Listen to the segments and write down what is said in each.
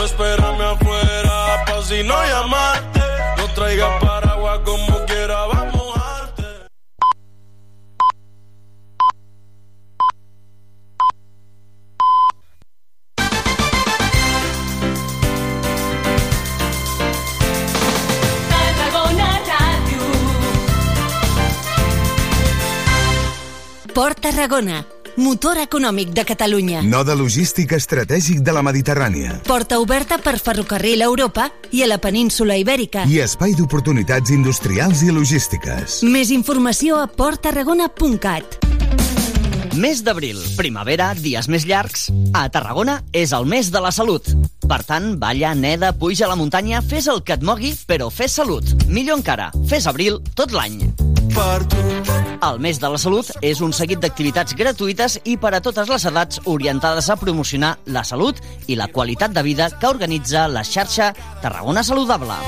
Tú espérame afuera, pa' si no llamarte. No traigas paraguas como quiera, vamos. Port Tarragona, motor econòmic de Catalunya. Node logístic estratègic de la Mediterrània. Porta oberta per ferrocarril a Europa i a la península Ibèrica. I espai d'oportunitats industrials i logístiques. Més informació a porttarragona.cat. Mes d'abril, primavera, dies més llargs. A Tarragona és el mes de la salut. Per tant, balla, neda, puja a la muntanya, fes el que et mogui, però fes salut. Millor encara, fes abril tot l'any. Per tu. El mes de la salut és un seguit d'activitats gratuïtes i per a totes les edats orientades a promocionar la salut i la qualitat de vida que organitza la xarxa Tarragona Saludable.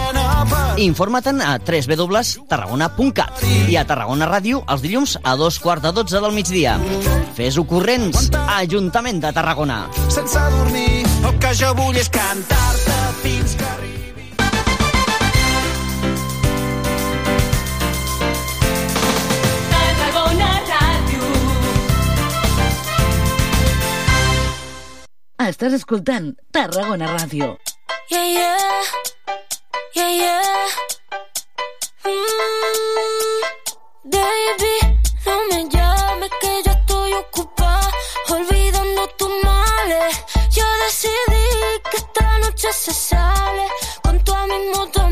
Informa't-en a www.tarragona.cat i a Tarragona Ràdio els dilluns a dos quarts de dotze del migdia. Fes-ho corrents, Ajuntament de Tarragona. Sense dormir, el que jo vull és cantar-te fins Estàs escoltant Tarragona Ràdio. Yeah, yeah. Yeah, yeah. Mm, baby, no me llames que yo estoy ocupada olvidando tus males. Yo decidí que esta noche se sale con toda mi moto,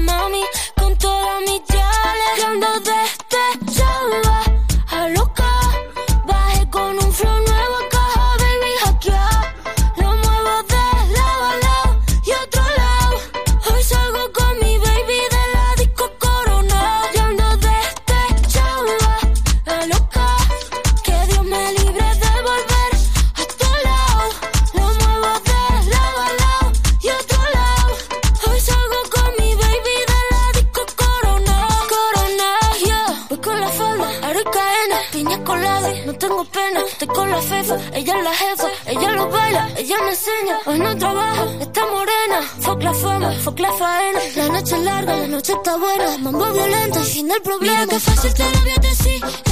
noche está buena. Mambo violento, el fin del problema. Mira que fácil te lo voy a decir.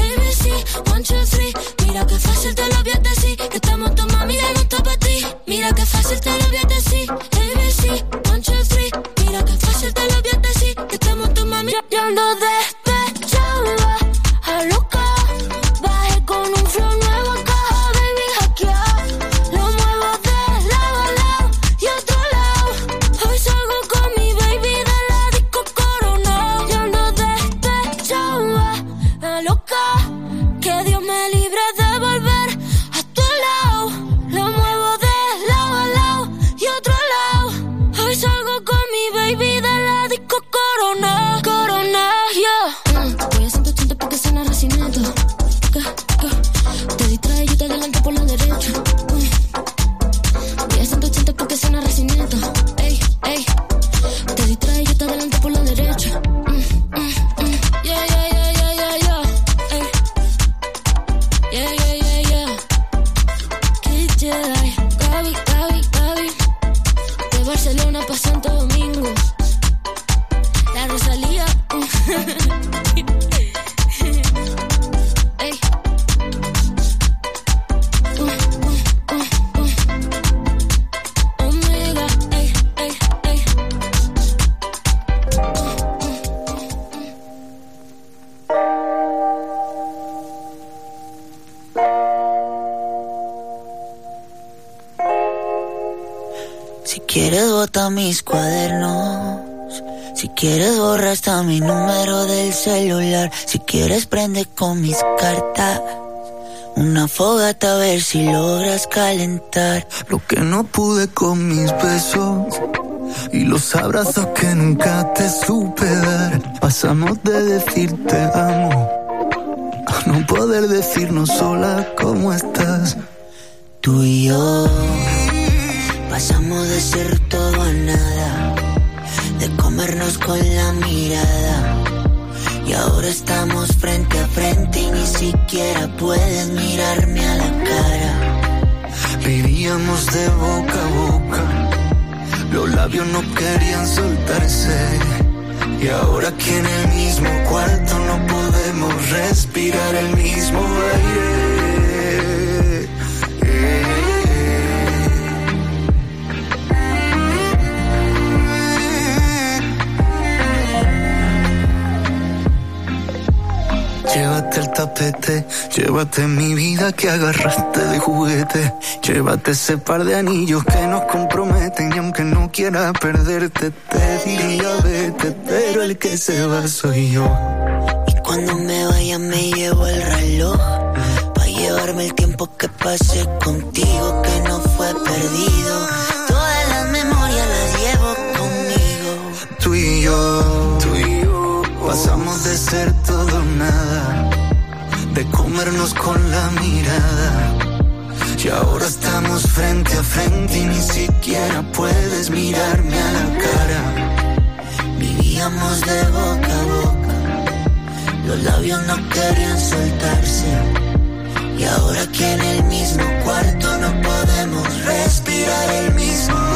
Bota mis cuadernos. Si quieres borra hasta mi número del celular. Si quieres prende con mis cartas. Una fogata a ver si logras calentar. Lo que no pude con mis besos y los abrazos que nunca te supe dar. Pasamos de decirte amo a no poder decirnos sola cómo estás. Tú y yo pasamos de ser todo a nada, de comernos con la mirada. Y ahora estamos frente a frente y ni siquiera puedes mirarme a la cara. Vivíamos de boca a boca, Los labios no querían soltarse. Y ahora que en el mismo cuarto no podemos respirar el mismo aire. Llévate el tapete, llévate mi vida que agarraste de juguete. Llévate ese par de anillos que nos comprometen y aunque no quiera perderte te diría vete, pero el que se va soy yo. Y cuando me vaya me llevo el reloj para llevarme el tiempo que pasé contigo que no fue perdido. Todas las memorias las llevo conmigo. Tú y yo pasamos de ser todo nada, de comernos con la mirada. Y ahora estamos frente a frente y ni siquiera puedes mirarme a la cara. Vivíamos de boca a boca, los labios no querían soltarse. Y ahora que en el mismo cuarto no podemos respirar el mismo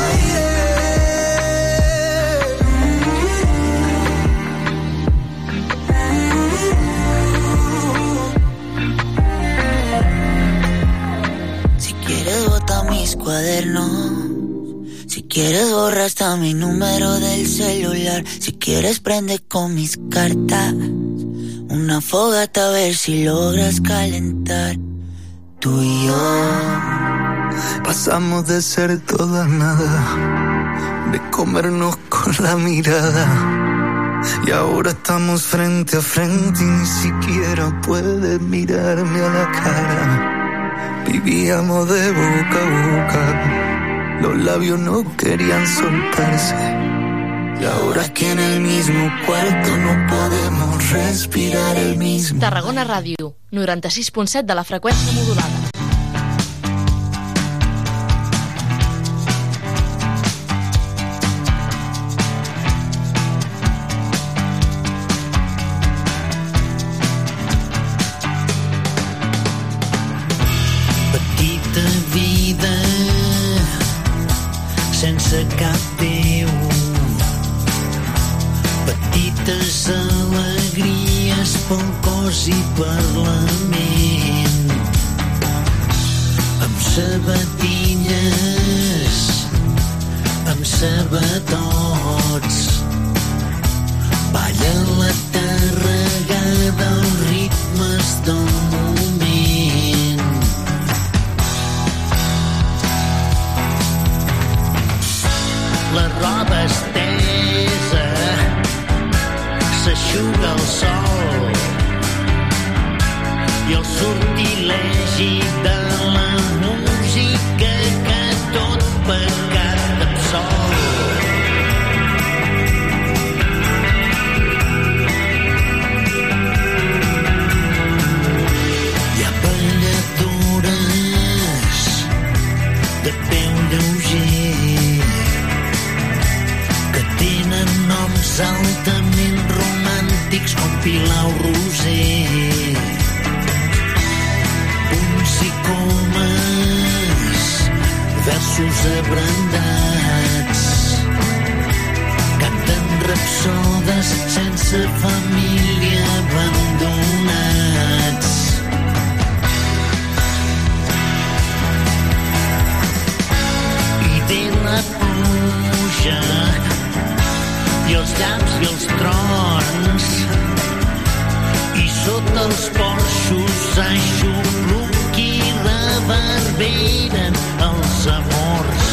Si quieres borra hasta mi número del celular. Si quieres prende con mis cartas. Una fogata a ver si logras calentar. Tú y yo. Pasamos de ser todo a nada, de comernos con la mirada. Y ahora estamos frente a frente y ni siquiera puedes mirarme a la cara. Vivíamos de boca a boca, los labios no querían soltarse. Y ahora que en el mismo cuarto no podemos respirar el mismo. Tarragona Ràdio, 96.7 de la freqüència modulada. Petites alegries pel cos i per la ment. Amb sabatilles, amb sabatots. Balla la terra gada els ritmes del moment. O Roser. Punts i comes, versos abrandats, canten rapsodes sense família abandonats. i la i els llaps i els trons sota els porxos s'aixopluc i reverberen els amors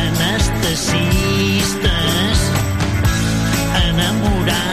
anestesistes enamorats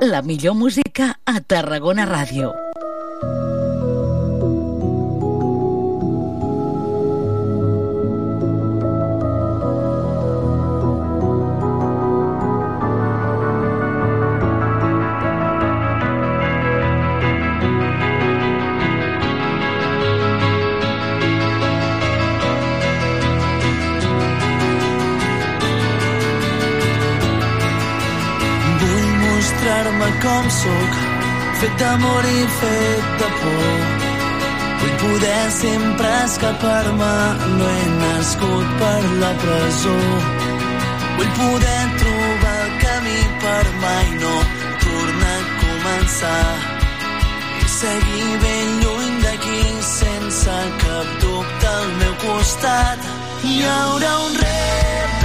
la millor música a Tarragona Ràdio. Fet d'amor i fet de por. Vull poder sempre escapar-me, no he nascut per la presó. Vull poder trobar el camí per mai no tornar a començar. I seguir ben lluny d'aquí sense cap dubte al meu costat. Hi haurà un repte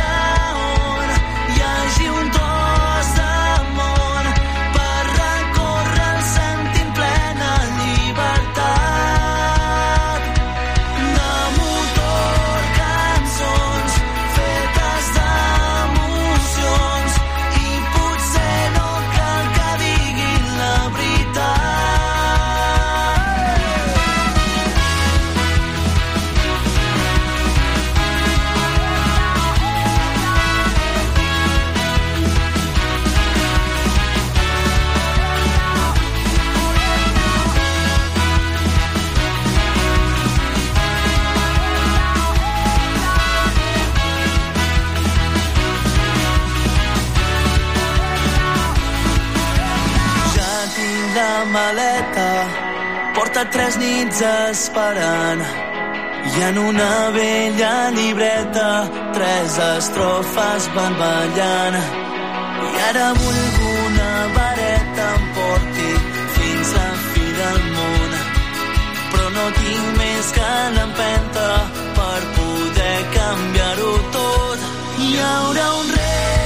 porta tres nits esperant. I en una vella llibreta, tres estrofes van ballant. I ara vull que una vareta em porti fins a fi del món. Però no tinc més que l'empenta per poder canviar-ho tot. Hi haurà un repte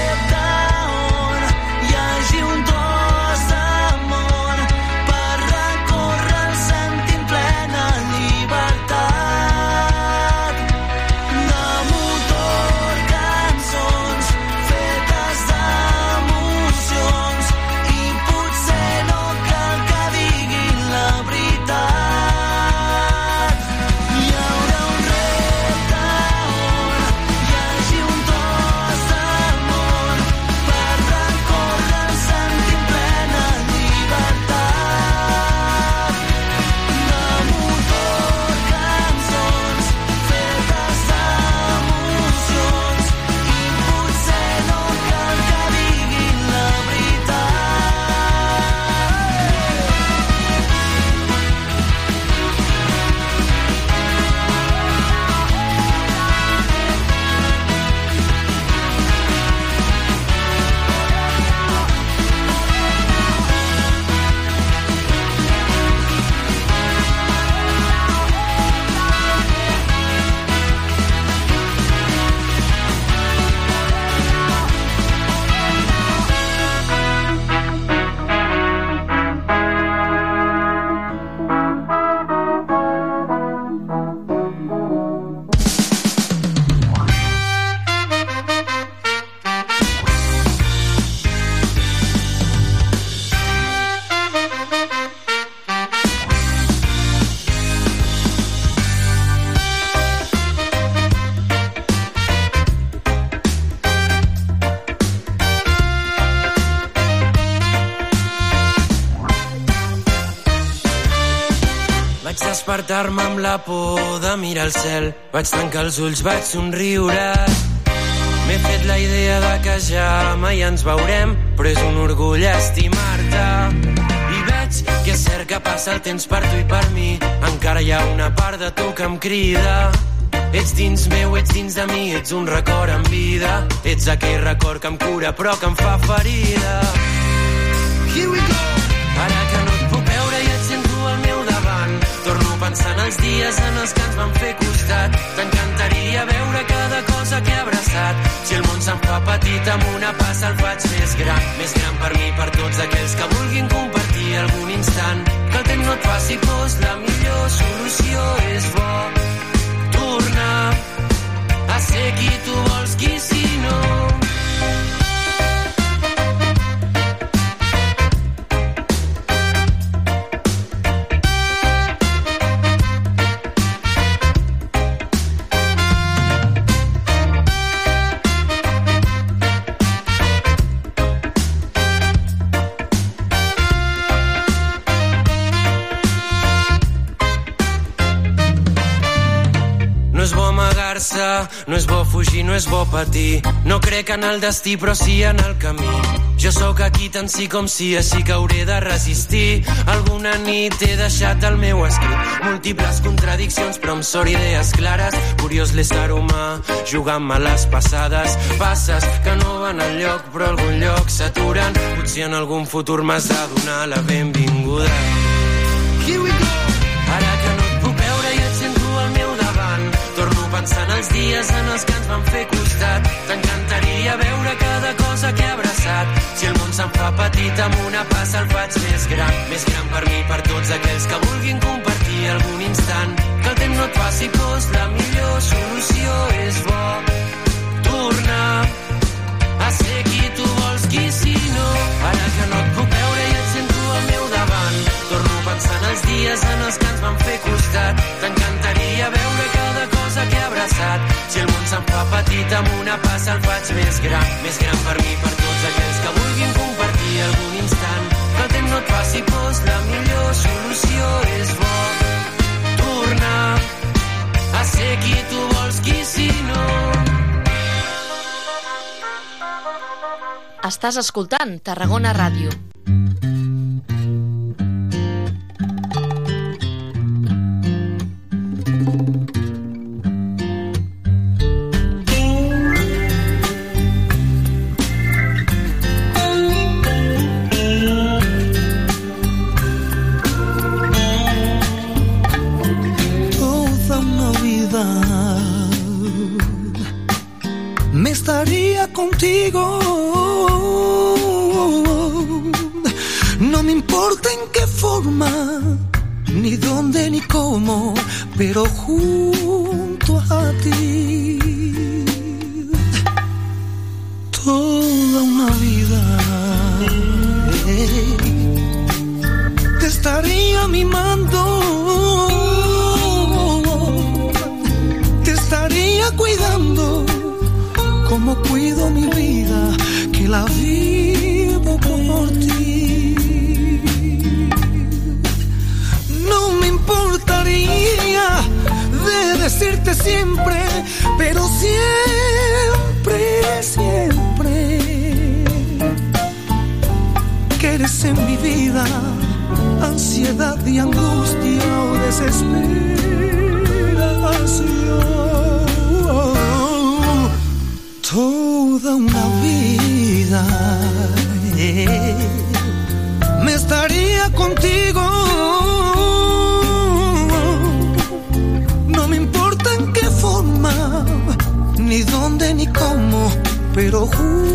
despertar-me amb la por de mirar el cel. Vaig tancar els ulls, vaig somriure. M'he fet la idea de que ja mai ens veurem, però és un orgull estimar-te. I veig que és cert que passa el temps per tu i per mi. Encara hi ha una part de tu que em crida. Ets dins meu, ets dins de mi, ets un record en vida. Ets aquell record que em cura però que em fa ferida. Here we go! Pensant els dies en els que ens van fer costat. T'encantaria veure cada cosa que he abraçat. Si el món se'n fa petit, amb una passa el faig més gran. Més gran per mi, per tots aquells que vulguin compartir algun instant. Que el temps no et faci pors, la millor solució és bo. Tornar a ser qui tu vols, qui si no. Quedar-se. No és bo fugir, no és bo patir. No crec en el destí, però sí en el camí. Jo sóc aquí tant sí com sí, així que hauré de resistir. Alguna nit he deixat el meu escrit. Múltiples contradiccions, però amb sort idees clares. Curiós l'ésser humà, jugant-me les passades. Passes que no van al lloc, però algun lloc s'aturen. Potser en algun futur m'has de donar la benvinguda. Here we go! Pensant els dies en els que ens van fer costat. T'encantaria veure cada cosa que he abraçat. Si el món se'n fa petit, amb una passa el faig més gran. Més gran per mi, per tots aquells que vulguin compartir algun instant. Que el temps no et faci pos, la millor solució és bo. Tornar a ser qui tu vols, qui si no. Ara que no et puc veure i et sento al meu davant. Torno pensant els dies en els que ens van fer costat. T'encantaria veure abraçat. Si el món se'n fa petit, amb una passa el faig més gran. Més gran per mi, per tots aquells que vulguin compartir algun instant. Que el temps no et faci pos, la millor solució és bo. Tornar a ser qui tu vols, qui si no. Estàs escoltant Tarragona Ràdio. Estaría contigo. No me importa en qué forma, ni dónde ni cómo, pero junto a ti. Toda una vida eh, te estaría mimando cuido mi vida, que la vivo por ti. No me importaría de decirte siempre, pero siempre, siempre, que eres en mi vida ansiedad y angustia o desesperación. Toda una vida me estaría contigo. No me importa en qué forma, ni dónde ni cómo, pero junto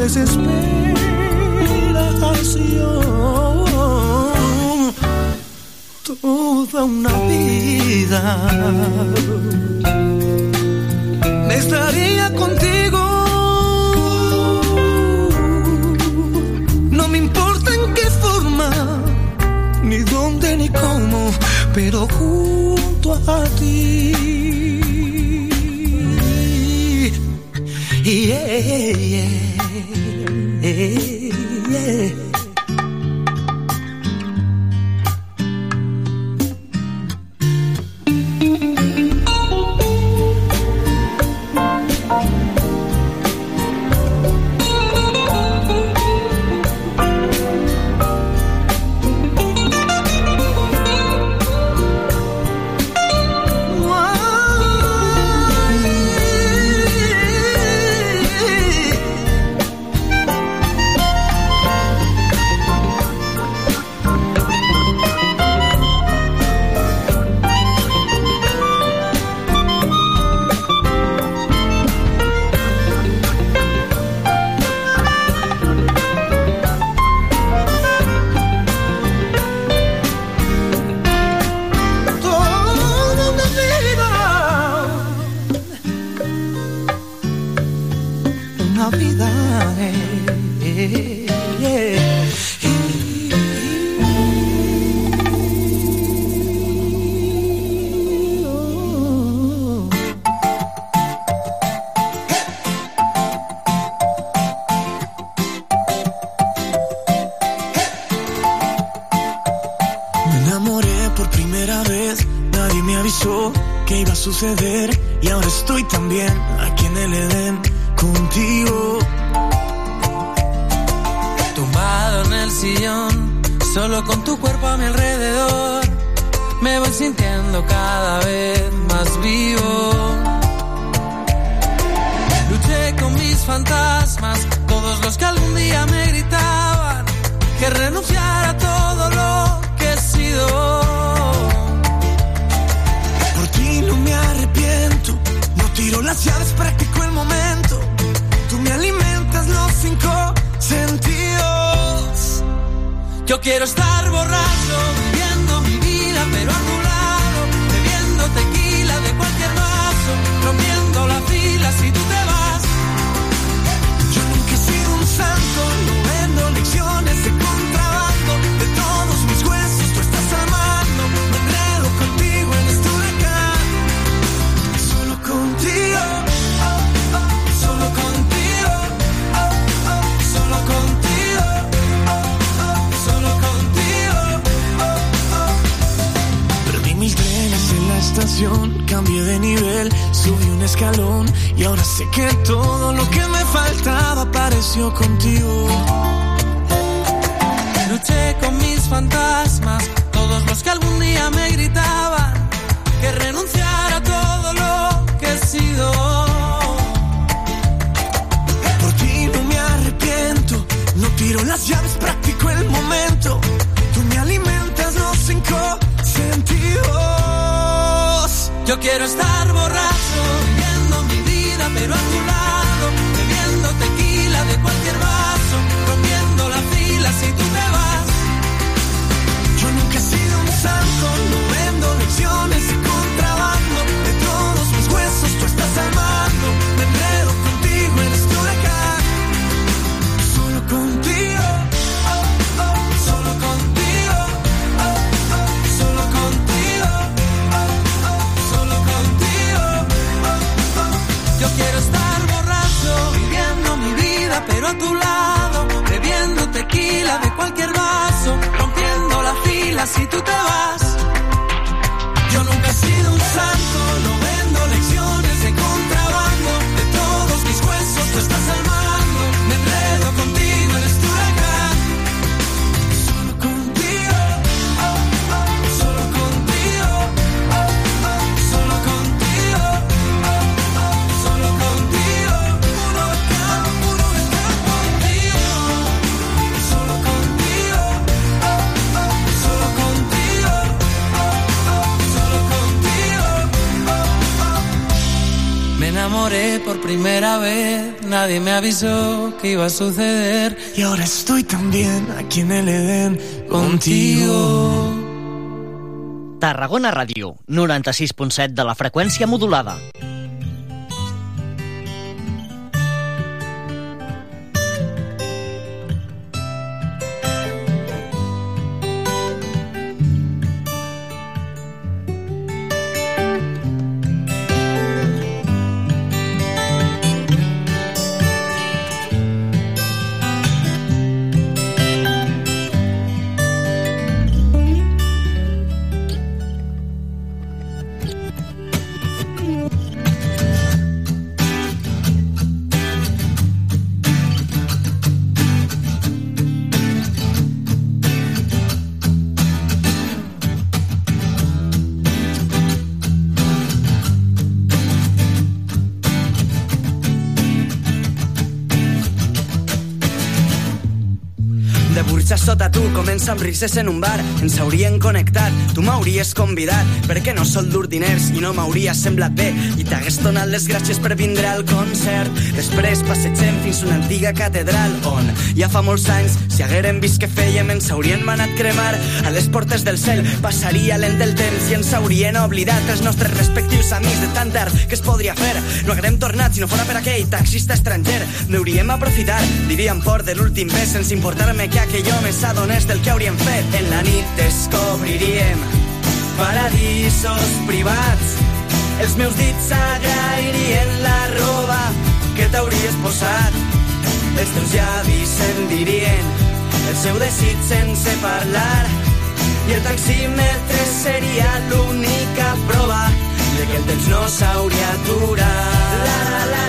desesperación. Toda una vida me estaría contigo. No me importa en qué forma, ni dónde ni cómo, pero junto a ti. Yeah, yeah. Y ahora estoy también aquí en el Edén contigo. Tumbado en el sillón, solo con tu cuerpo a mi alrededor, me voy sintiendo cada vez más vivo. Luché con mis fantasmas, todos los que algún día me quiero estar borracho, estación, cambié de nivel, subí un escalón y ahora sé que todo lo que me faltaba apareció contigo. Luché con mis fantasmas, todos los que algún día me gritaban que renunciara a todo lo que he sido. Por ti no me arrepiento, no tiro las llaves, practico el momento. Tú me alimentas cinco sentidos. Yo quiero estar borracho, viviendo mi vida, pero a tu lado, bebiendo tequila de cualquier vaso, rompiendo la fila si tú te vas. Yo nunca he sido un santo, no vendo lecciones de contrabando. De todos mis huesos tú estás al primera vez, nadie me avisó que iba a suceder. Y ahora estoy también aquí en el Edén contigo. Tarragona Ràdio, 96.7 de la freqüència modulada. Burxa sota tu comença amb rises en un bar. Ens haurien connectat, tu m'hauries convidat. Perquè no sol dur diners i no m'hauria semblat bé. I t'hagués donat les gràcies per vindre al concert. Després passegem fins una antiga catedral on ja fa molts anys, si hagueren vist què fèiem, ens haurien manat cremar. A les portes del cel passaria lent el temps i ens haurien oblidat els nostres respectius amics de tant tard que es podria fer. No haguérem tornat si no fora per aquell taxista estranger. N'hauríem aprofitar, diríem por de l'últim bes sense importar-me que aquell home s'adonés del que hauríem fet. En la nit descobriríem paradisos privats. Els meus dits agrairien la roba que t'hauries posat. Els teus llavis em dirien el seu desig sense parlar. i el taxímetre seria l'única prova de que el temps no s'hauria aturat. La, la, la,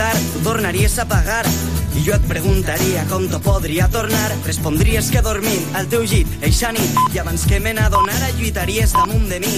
tard, tornaries a pagar i jo et preguntaria com t'ho podria tornar. Respondries que dormint al teu llit eixa nit i abans que me n'adonara lluitaries damunt de mi.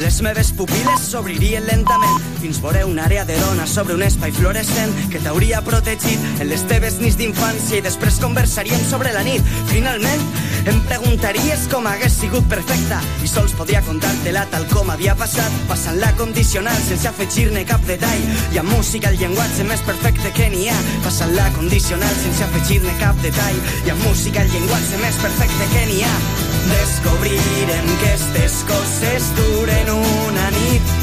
Les meves pupil·les s'obririen lentament fins veure una àrea de dona sobre un espai fluorescent que t'hauria protegit en les teves nits d'infància i després conversaríem sobre la nit. Finalment, em preguntaries com hagués sigut perfecta i sols podria contar-te-la tal com havia passat, passant-la condicional sense afegir-ne cap detall. I amb música el llenguatge més perfecte que n'hi ha, passant-la condicional sense afegir-ne cap detall. I amb música el llenguatge més perfecte que n'hi ha. Descobrirem que estes coses duren una nit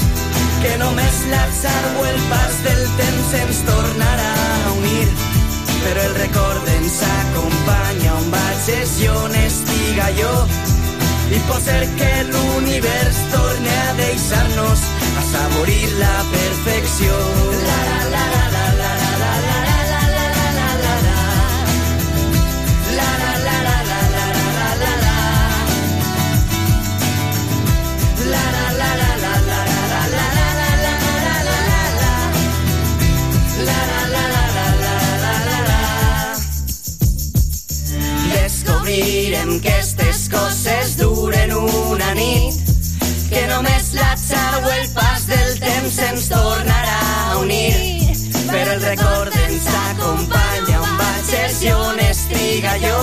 que només l'atzar o el pas del temps ens tornarà a unir. Però el record ens acompanya on vagis obsessiones, diga jo. I pot ser que l'univers torne a deixar-nos a saborir la perfección Descobrirem que estes coses duren una nit que només l'atzar o el pas del temps ens tornarà a unir. Però el record ens acompanya on vagis i on estiga jo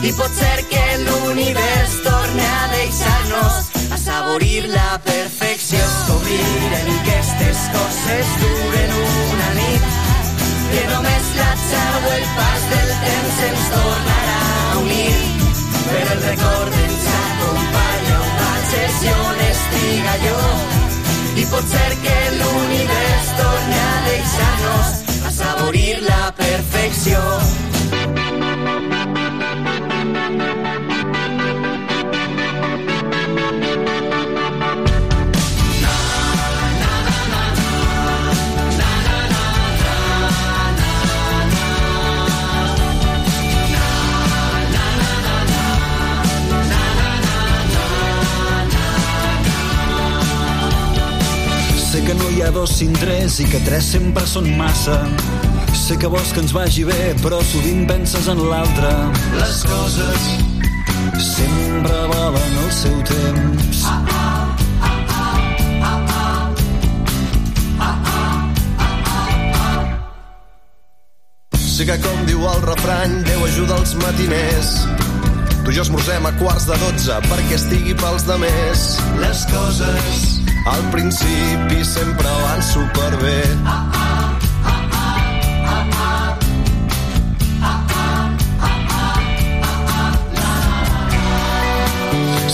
i pot ser que l'univers torni a deixar-nos assaborir la perfecció. Descobrirem que estes coses duren una nit que només l'atzar o el pas del temps ens tornarà a el record ens acompanya on vagis i on estiga jo i pot ser que l'univers torni a deixar-nos assaborir la perfecció no hi ha dos sin tres i que tres sempre són massa. Sé que vols que ens vagi bé, però sovint penses en l'altre. Les coses sempre volen el seu temps. Sé que com diu el refrany, Déu ajuda els matiners. Tu i jo esmorzem a quarts de dotze perquè estigui pels de més. Les coses al principi sempre van superbé.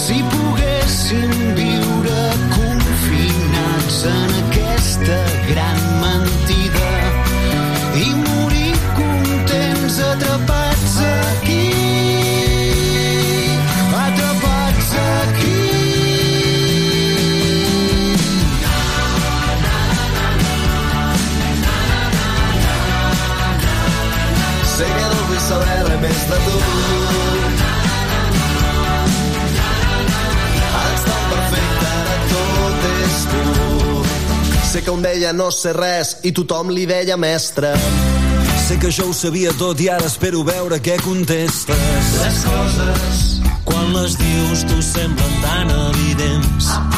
Si poguéssim Sé que un deia no sé res i tothom li deia mestre. Sé que jo ho sabia tot i ara espero veure què contestes. Les coses Quan les dius tu semblen tan evidents. Si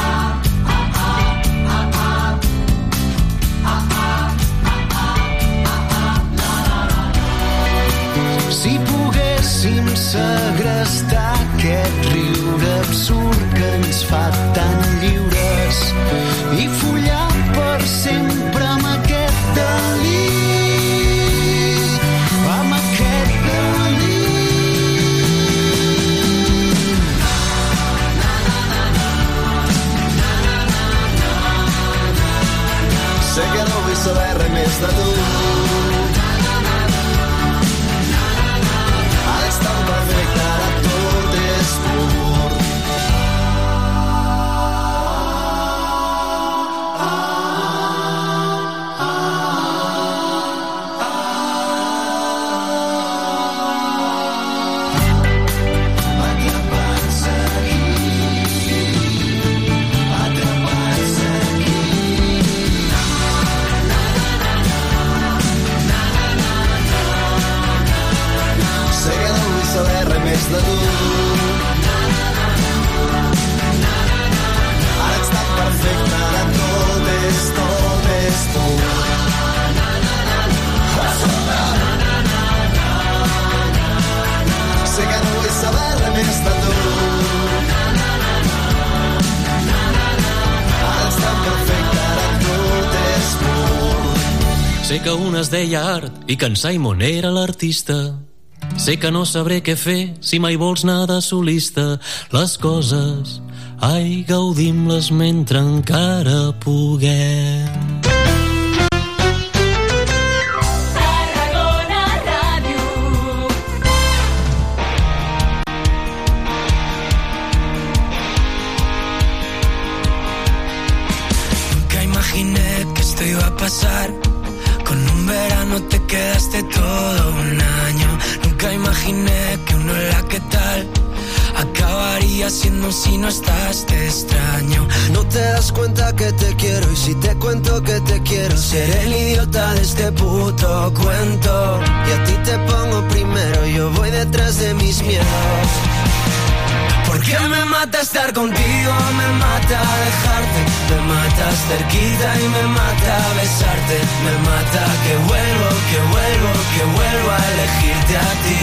i que en Simon era l'artista. Sé que no sabré què fer si mai vols anar de solista. Les coses, ai, gaudim-les mentre encara puguem. Quedaste todo un año. Nunca imaginé que un hola, ¿qué tal? Acabaría siendo si no estás, te extraño. No te das cuenta que te quiero y si te cuento que te quiero seré el idiota de este puto cuento. Y a ti te pongo primero, yo voy detrás de mis miedos. Porque me mata estar contigo, me mata dejarte, me matas cerquita y me mata besarte, me mata que vuelvo, que vuelvo, que vuelvo a elegirte a ti.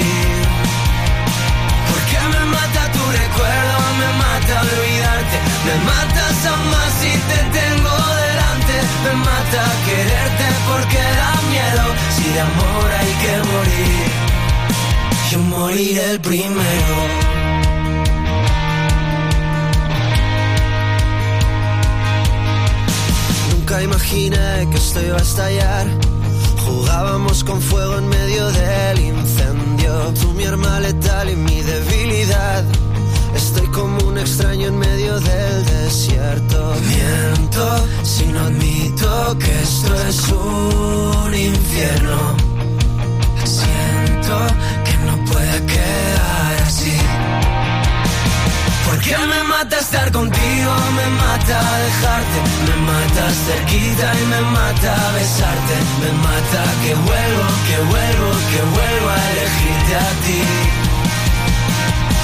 Porque me mata tu recuerdo, me mata olvidarte, me matas aún más si te tengo delante, me mata quererte porque da miedo, si de amor hay que morir, yo moriré el primero. Nunca imaginé que esto iba a estallar. Jugábamos con fuego en medio del incendio. Tú mi arma letal y mi debilidad. Estoy como un extraño en medio del desierto. Miento si no admito que esto es un infierno. Siento que no puede quedar así. Porque me mata estar contigo, me mata dejarte, me matas cerquita y me mata besarte, me mata que vuelvo, que vuelvo, que vuelvo a elegirte a ti.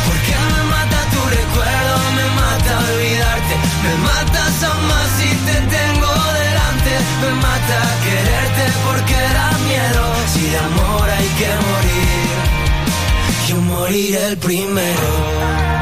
Porque me mata tu recuerdo, me mata olvidarte, me matas aún más si te tengo delante, me mata quererte porque da miedo, si de amor hay que morir, yo moriré el primero.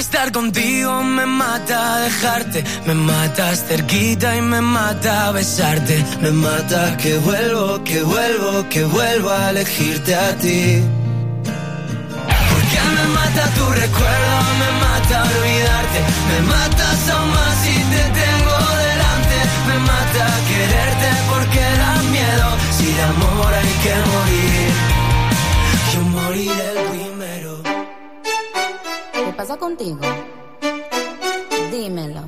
Estar contigo, me mata dejarte, me matas cerquita y me mata besarte, me mata que vuelvo, que vuelvo, que vuelvo a elegirte a ti. Porque me mata tu recuerdo, me mata olvidarte, me matas aún más si te tengo delante, me mata quererte porque da miedo, si de amor hay que morir, ¿Qué pasa contigo? Dímelo.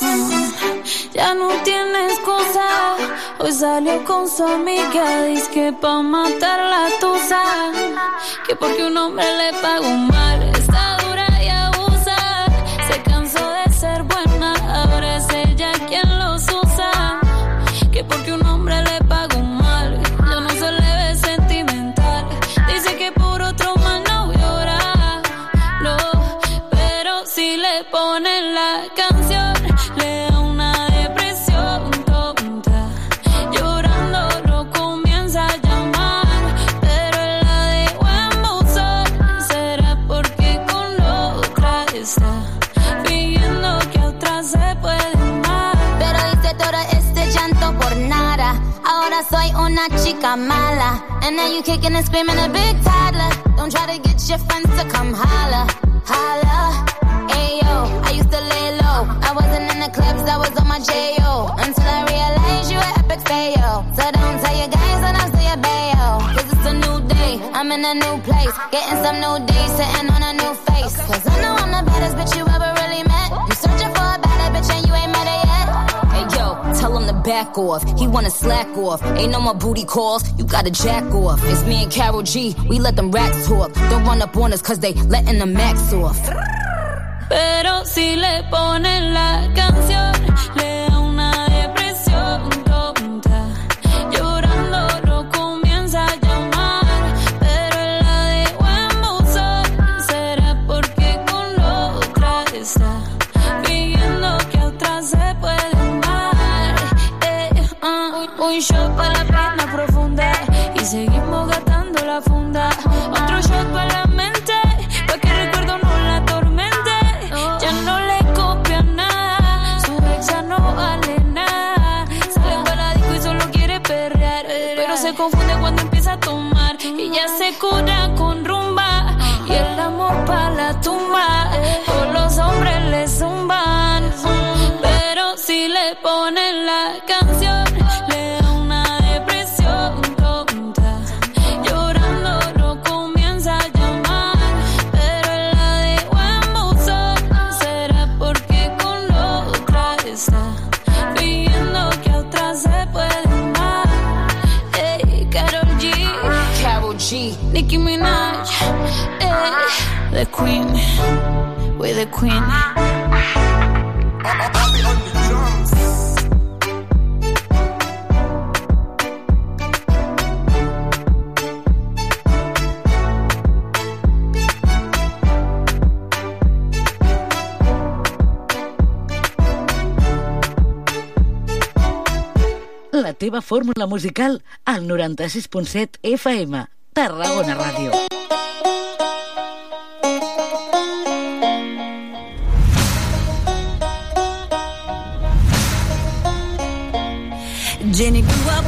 Mm, Ya no tiene excusa. Hoy salió con su amiga. Dice que pa' matar la tusa. Que porque un hombre le pagó mal. Una chica mala. And now you kicking and screaming a big toddler. Don't try to get your friends to come holla, holla. Ayo, I used to lay low. I wasn't in the clubs, I was on my J.O. Until I realized you were epic fail. So don't tell your guys when I'm still your bayo. Cause it's a new day, I'm in a new place. Getting some new days, sitting on a new face. Back off. He wanna slack off. Ain't no more booty calls, you gotta jack off. It's me and Carol G, we let them racks talk. Don't run up on us cause they letting the max off. Pero si le ponen la canción, le Nicki Minaj, ey, the Queen, we're the Queen. La teva fórmula musical al 96.7 FM. Tarragona Ràdio. Jenny grew up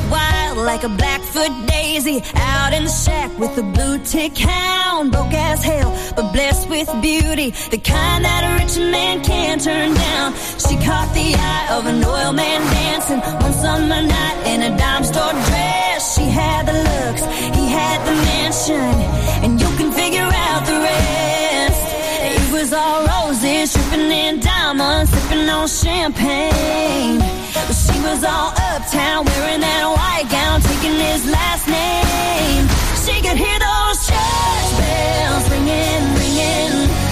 like a Blackfoot daisy, out in the shack with a blue tick hound. Broke as hell, but blessed with beauty, the kind that a rich man can't turn down. She caught the eye of an oil man dancing one summer night in a dime store dress. She had the looks, he had the mansion, and you can figure out the rest. It was all roses, dripping in diamonds, sipping on champagne. But she was all uptown, wearing that white gown, taking his last name. She could hear those church bells ringing, ringing.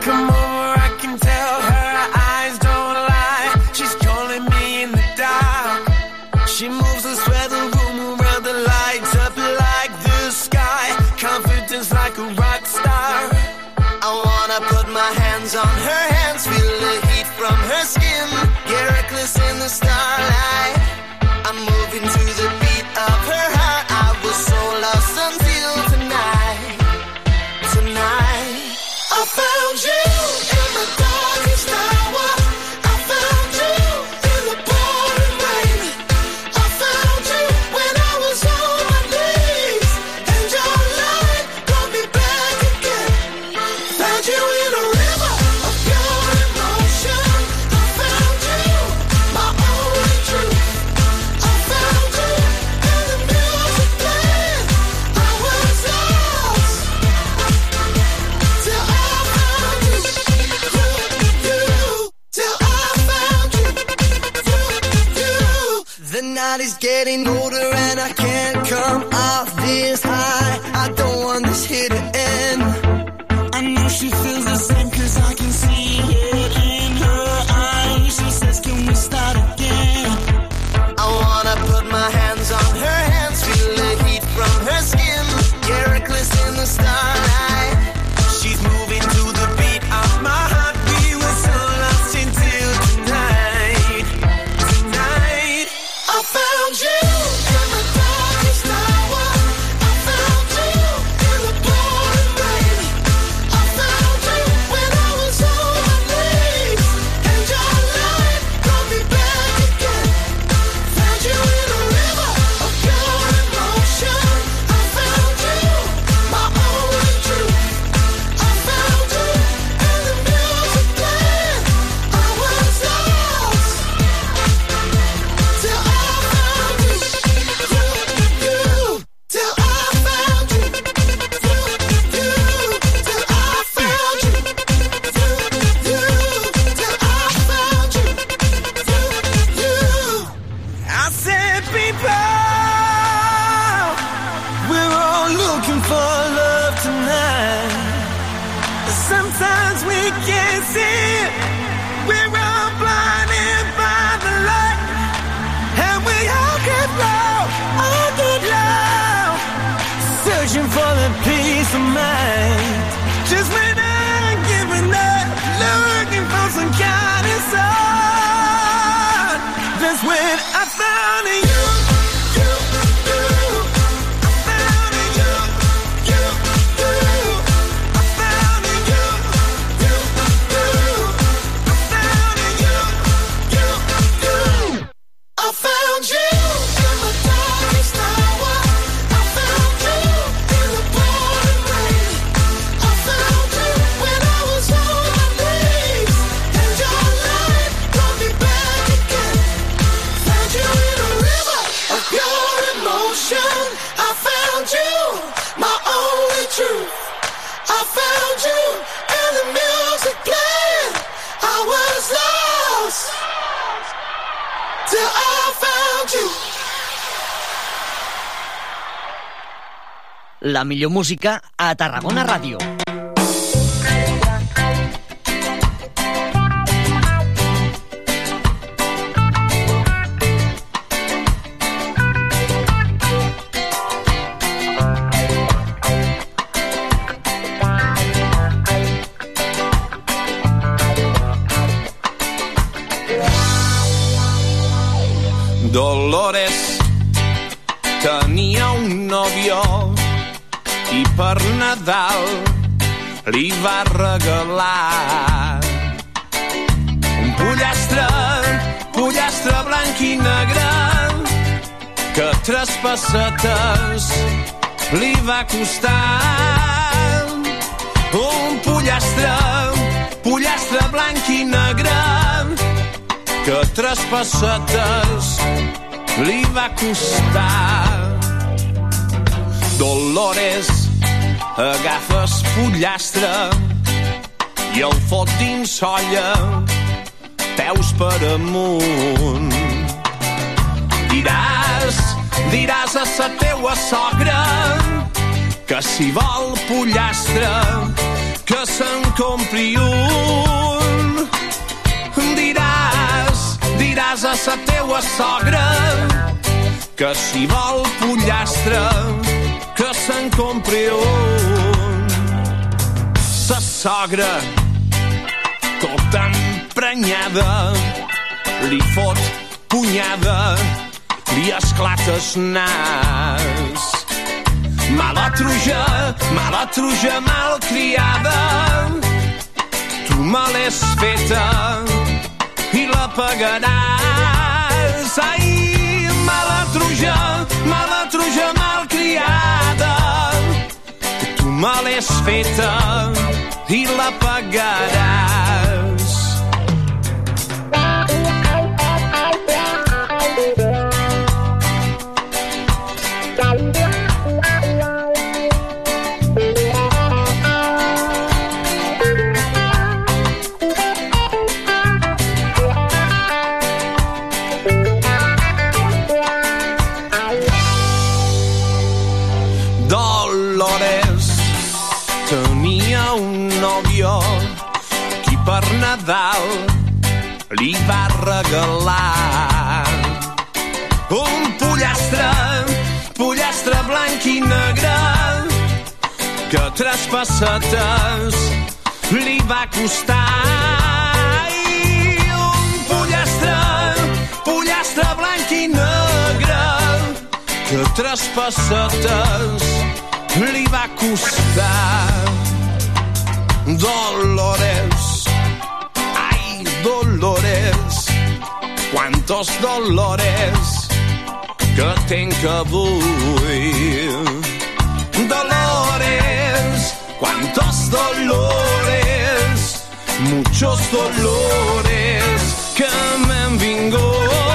come over, I can tell her eyes don't lie. She's calling me in the dark. She moves us where the room around the lights up like the sky. Confidence like a rock star. I wanna put my hands on her hands, feel the heat from her skin. Get reckless in the starlight. la millor música a Tarragona Ràdio. Dolores tenia un nòvio i per Nadal li va regalar un pollastre, pollastre blanc i negre que tres pessetes li va costar. Un pollastre, pollastre blanc i negre que tres pessetes li va costar. Dolores agafes pollastre i el fot dins olla, peus per amunt. Diràs, diràs a sa teua sogra que si vol pollastre que se'n compri un. Sa teua sogra, que si vol pollastre, que se'n compri un. Sa sogra, tota emprenyada, li fot punyada, li esclates nas. Mala truja, mala truja malcriada, tu me l'has feta la pagaràs. Ai, mala truja, mala truja malcriada, tu me l'has feta i la pagaràs. Que tres pessetes li va costar. Ai, un pollastre, pollastre blanc i negre que tres pessetes li va costar. Dolores, ay Dolores, cuántos dolores que tenc avui. Cuántos dolores, muchos dolores que m'han vingut.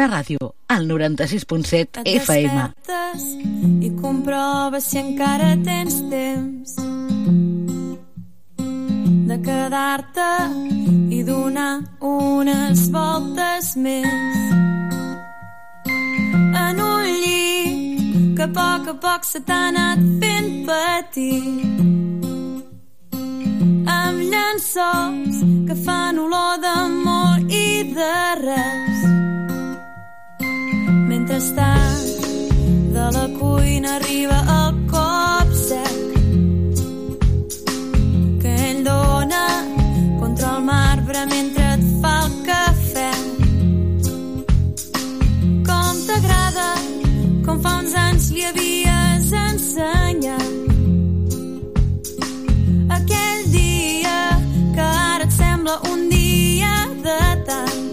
Tarragona Ràdio, al 96.7 FM. I comprova si encara tens temps de quedar-te i donar unes voltes més en un llit que a poc a poc se t'ha anat fent petit amb llençols que fan olor d'amor i de res. Mentrestant, de la cuina arriba el cop sec que ell dona contra el marbre mentre et fa el cafè. Com t'agrada, com fa uns anys li havies ensenyat. Aquell dia que ara et sembla un dia de tant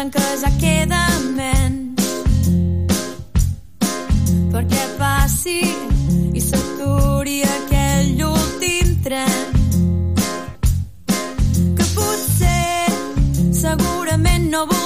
recorden que ja queden menys perquè passi i s'aturi aquell últim tren. Que potser segurament no vol